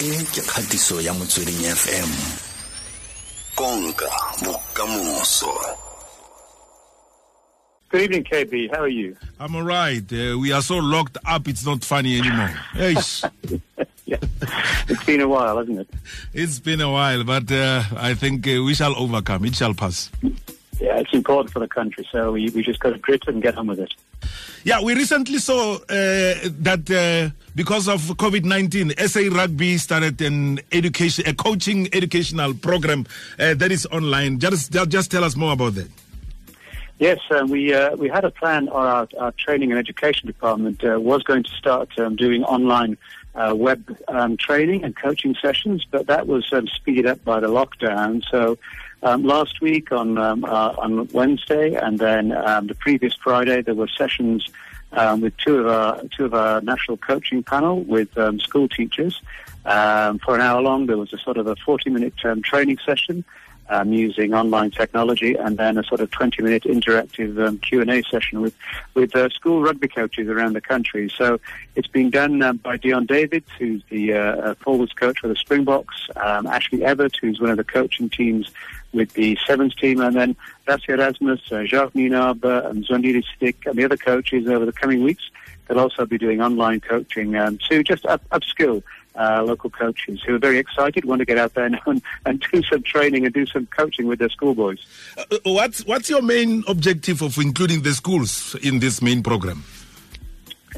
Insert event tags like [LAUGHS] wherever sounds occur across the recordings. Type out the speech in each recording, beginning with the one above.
e ke kgatiso ya motsweding fm konka bokamoso Good evening, KB. How are you? I'm all right. Uh, we are so locked up, it's not funny anymore. Eish. [LAUGHS] yeah. It's been a while, hasn't it? It's been a while, but uh, I think uh, we shall overcome. It shall pass. Yeah, it's important for the country, so we, we just got to grit and get on with it. Yeah, we recently saw uh, that uh, because of COVID 19, SA Rugby started an education, a coaching educational program uh, that is online. Just, just tell us more about that. Yes, um, we uh, we had a plan. Our, our training and education department uh, was going to start um, doing online uh, web um, training and coaching sessions, but that was um, speeded up by the lockdown. So um, last week on um, uh, on Wednesday and then um, the previous Friday, there were sessions um, with two of our two of our national coaching panel with um, school teachers. Um, for an hour long, there was a sort of a 40-minute um, training session um, using online technology, and then a sort of 20-minute interactive um, Q&A session with with uh, school rugby coaches around the country. So it's being done um, by Deon Davids, who's the uh, uh, forwards coach for the Springboks, um, Ashley Everett, who's one of the coaching teams with the sevens team, and then Rassie Erasmus, uh, Jacques Nienaber, and Mzwandile Stick, and the other coaches over the coming weeks. They'll also be doing online coaching um, to just up, upskill uh, local coaches who are very excited, want to get out there now and, and do some training and do some coaching with their schoolboys. Uh, what's, what's your main objective of including the schools in this main program?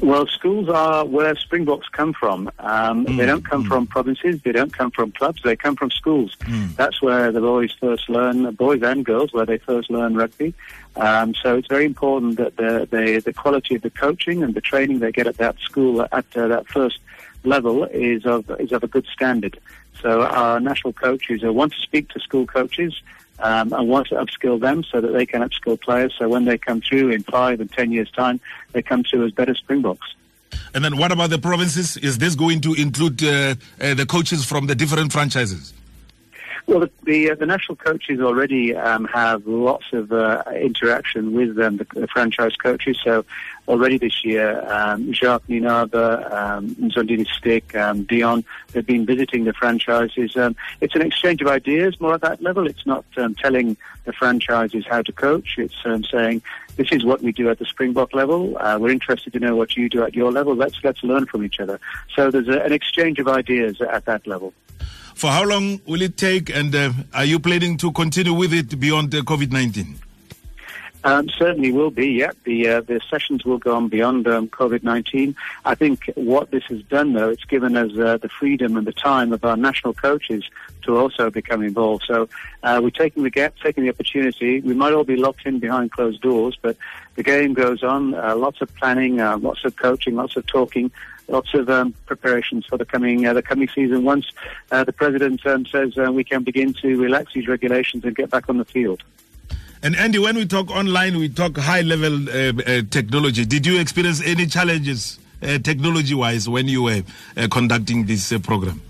Well, schools are where Springboks come from. Um, mm, they don't come mm. from provinces. They don't come from clubs. They come from schools. Mm. That's where the boys first learn, boys and girls, where they first learn rugby. Um, so it's very important that the, the, the quality of the coaching and the training they get at that school at uh, that first level is of is of a good standard. So our national coaches want to speak to school coaches um, and want to upskill them so that they can upskill players. So when they come through in five and ten years' time, they come through as better Springboks. And then what about the provinces? Is this going to include uh, uh, the coaches from the different franchises? Well, the the, uh, the national coaches already um, have lots of uh, interaction with the, the, franchise coaches. So already this year, um, Jacques Nienaber, um, Mzwandile Stick, um, Deon, they've been visiting the franchises. Um, it's an exchange of ideas more at that level. It's not um, telling the franchises how to coach. It's saying this is what we do at the Springbok level. Uh, we're interested to know what you do at your level. Let's let's learn from each other. So there's a, an exchange of ideas at that level. For how long will it take, and uh, are you planning to continue with it beyond uh, COVID 19? Um, certainly will be, yeah. The, uh, the sessions will go on beyond um, COVID-19. I think what this has done, though, it's given us uh, the freedom and the time of our national coaches to also become involved. So uh, we're taking the gap, taking the opportunity. We might all be locked in behind closed doors, but the game goes on. Uh, lots of planning, uh, lots of coaching, lots of talking, lots of um, preparations for the coming uh, the coming season. Once the president um, says we can begin to relax these regulations and get back on the field. And Andy, when we talk online, we talk high level uh, uh, technology. Did you experience any challenges uh, technology wise when you were conducting this program?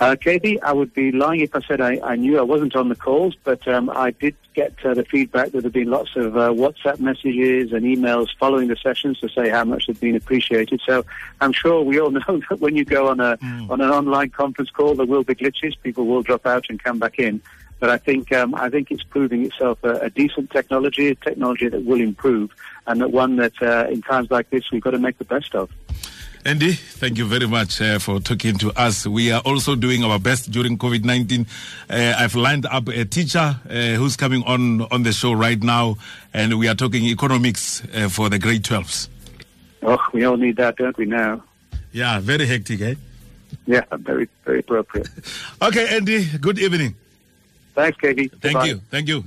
Uh, Katie, I would be lying if I said I, I knew I wasn't on the calls, but um, I did get uh, the feedback that there have been lots of uh, WhatsApp messages and emails following the sessions to say how much they've been appreciated. So I'm sure we all [LAUGHS] know that when you go on a mm. on an online conference call, there will be glitches. People will drop out and come back in. But I think um, I think it's proving itself a, a, decent technology, a technology that will improve, and that one that uh, in times like this we've got to make the best of. Andy, thank you very much uh, for talking to us. We are also doing our best during COVID 19. Uh, I've lined up a teacher uh, who's coming on, on the show right now, and we are talking economics uh, for the grade 12s. Oh, we all need that, don't we, now? Yeah, very hectic, eh? Yeah, very, very appropriate. [LAUGHS] okay, Andy, good evening. Thanks, Katie. Thank Goodbye. you. Thank you.